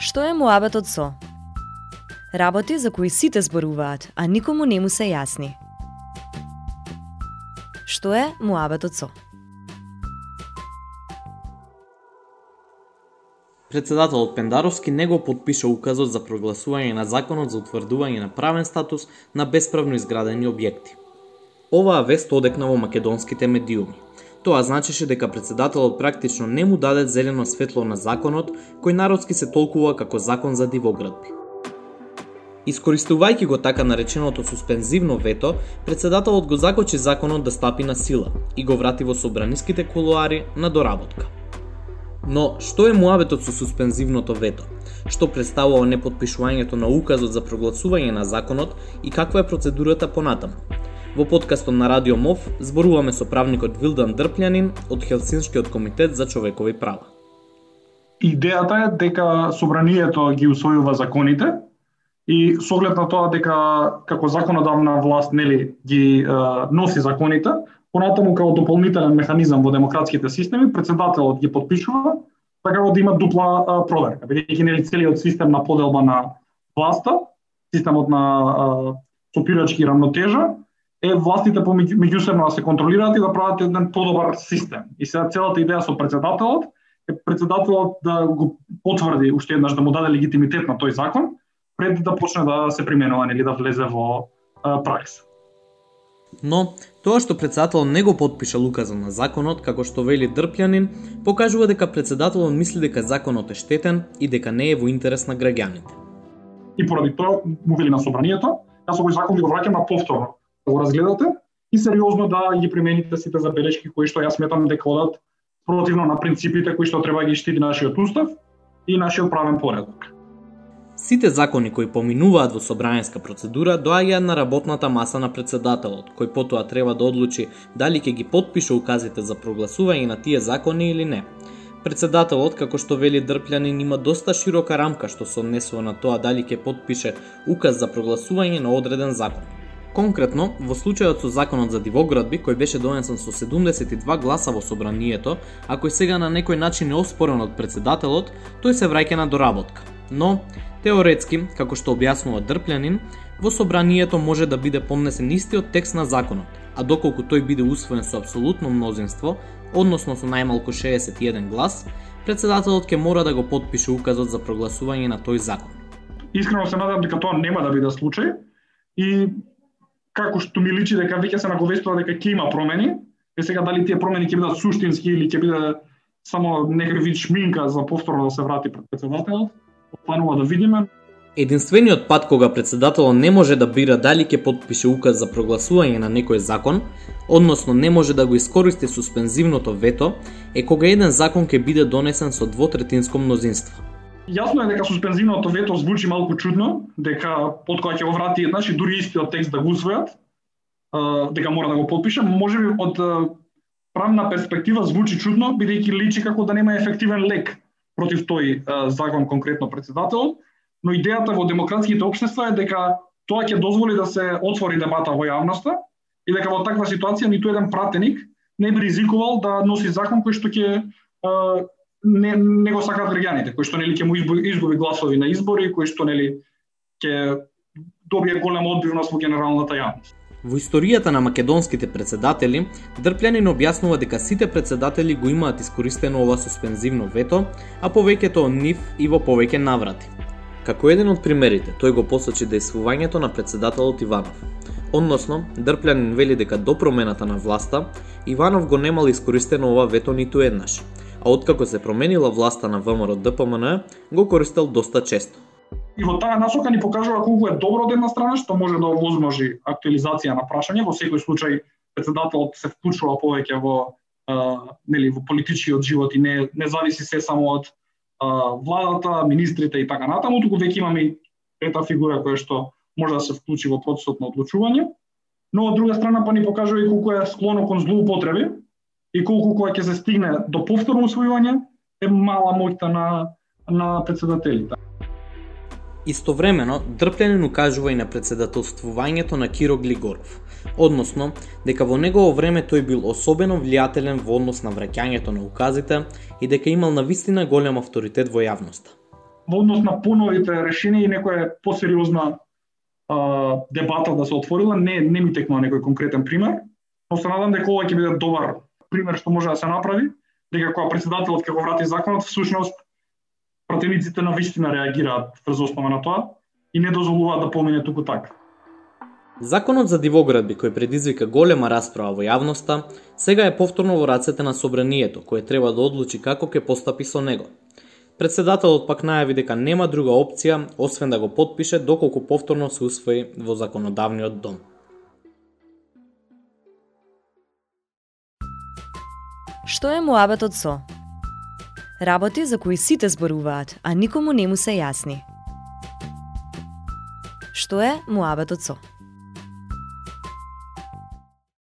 Што е муабетот со? Работи за кои сите зборуваат, а никому не му се јасни. Што е муабетот со? Председателот Пендаровски не го подпиша указот за прогласување на законот за утврдување на правен статус на бесправно изградени објекти. Оваа вест одекна во македонските медиуми. Тоа значеше дека председателот практично не му даде зелено светло на законот кој народски се толкува како закон за дивоградби. Искористувајќи го така нареченото суспензивно вето, председателот го закочи законот да стапи на сила и го врати во собраниските кулуари на доработка. Но што е муабетот со суспензивното вето? Што представува неподпишувањето на указот за прогласување на законот и каква е процедурата понатаму? Во подкастот на Радио МОВ зборуваме со правникот Вилдан Дрпљанин од Хелсинскиот комитет за човекови права. Идејата е дека собранието ги усвојува законите и со оглед на тоа дека како законодавна власт нели ги е, носи законите, понатаму како дополнителен механизам во демократските системи, председателот ги подпишува, така да има дупла е, проверка, бидејќи нели целиот систем на поделба на власта, системот на е, сопирачки рамнотежа, е властите помеѓу меѓусебно да се контролираат и да прават еден подобар систем. И сега целата идеја со председателот е председателот да го потврди уште еднаш да му даде легитимитет на тој закон пред да почне да се применува или да влезе во пракса. Но, тоа што председателот не го подпиша указа на законот, како што вели Дрпјанин, покажува дека председателот мисли дека законот е штетен и дека не е во интерес на граѓаните. И поради тоа му вели на собранието, јас овој закон ви го враќам на повторно да го разгледате и сериозно да ги примените сите забелешки кои што јас сметам дека одат противно на принципите кои што треба да ги штити нашиот устав и нашиот правен поредок. Сите закони кои поминуваат во собраниска процедура доаѓаат на работната маса на председателот, кој потоа треба да одлучи дали ќе ги подпише указите за прогласување на тие закони или не. Председателот, како што вели Дрпљанин, има доста широка рамка што се однесува на тоа дали ќе подпише указ за прогласување на одреден закон. Конкретно, во случајот со законот за дивоградби, кој беше донесен со 72 гласа во собранието, а кој сега на некој начин е оспорен од председателот, тој се враќа на доработка. Но, теоретски, како што објаснува Дрплянин, во собранието може да биде помнесен истиот текст на законот, а доколку тој биде усвоен со апсолутно мнозинство, односно со најмалку 61 глас, председателот ќе мора да го подпише указот за прогласување на тој закон. Искрено се надам дека тоа нема да биде случај и како што ми личи дека веќе се наговестува дека ќе има промени, е сега дали тие промени ќе бидат суштински или ќе биде само некој вид шминка за повторно да се врати пред председателот, останува да видиме. Единствениот пат кога председателот не може да бира дали ќе подпише указ за прогласување на некој закон, односно не може да го искористи суспензивното вето, е кога еден закон ќе биде донесен со двотретинско мнозинство. Јасно е дека суспензивното вето звучи малку чудно, дека под која ќе го врати еднаш и дури истиот текст да го усвојат, дека мора да го подпише, можеби од правна перспектива звучи чудно, бидејќи личи како да нема ефективен лек против тој закон конкретно председател, но идејата во демократските општества е дека тоа ќе дозволи да се отвори дебата во јавноста и дека во таква ситуација ниту еден пратеник не би ризикувал да носи закон кој што ќе не, не го сакаат граѓаните, кои што нели ќе му изгуби гласови на избори, кои што нели ќе добие голема одбивност во генералната јавност. Во историјата на македонските председатели, Дрпљанин објаснува дека сите председатели го имаат искористено ова суспензивно вето, а повеќето од нив и во повеќе наврати. Како еден од примерите, тој го посочи действувањето на председателот Иванов. Односно, Дрпљанин вели дека до промената на власта, Иванов го немал искористено ова вето ниту еднаш, а откако се променила власта на ВМРО ДПМН, го користел доста често. И во таа насока ни покажува колку е добро од една страна што може да овозможи актуализација на прашање, во секој случај председателот се вклучува повеќе во а, нели во политичкиот живот и не не зависи се само од а, владата, министрите и така натаму, туку веќе имаме и трета фигура која што може да се вклучи во процесот на одлучување. Но од друга страна па ни покажува и колку е склоно кон злоупотреби и колку кога ќе се стигне до повторно усвојување е мала моќта на на председателите. Истовремено, Дрпленин укажува и на председателствувањето на Киро Глигоров, односно дека во негово време тој бил особено влијателен во однос на враќањето на указите и дека имал на вистина голем авторитет во јавноста. во однос на поновите решенија и некоја посериозна а, дебата да се отворила, не не ми текнува некој конкретен пример, но се надам дека ова ќе биде добар пример што може да се направи, дека кога председателот ќе го врати законот, всушност противниците на вистина реагираат врз основа на тоа и не дозволуваат да помине туку така. Законот за дивоградби кој предизвика голема расправа во јавноста, сега е повторно во рацете на собранието, кое треба да одлучи како ќе постапи со него. Председателот пак најави дека нема друга опција освен да го подпише доколку повторно се усвои во законодавниот дом. Што е муабетот со? Работи за кои сите зборуваат, а никому не му се јасни. Што е муабетот со?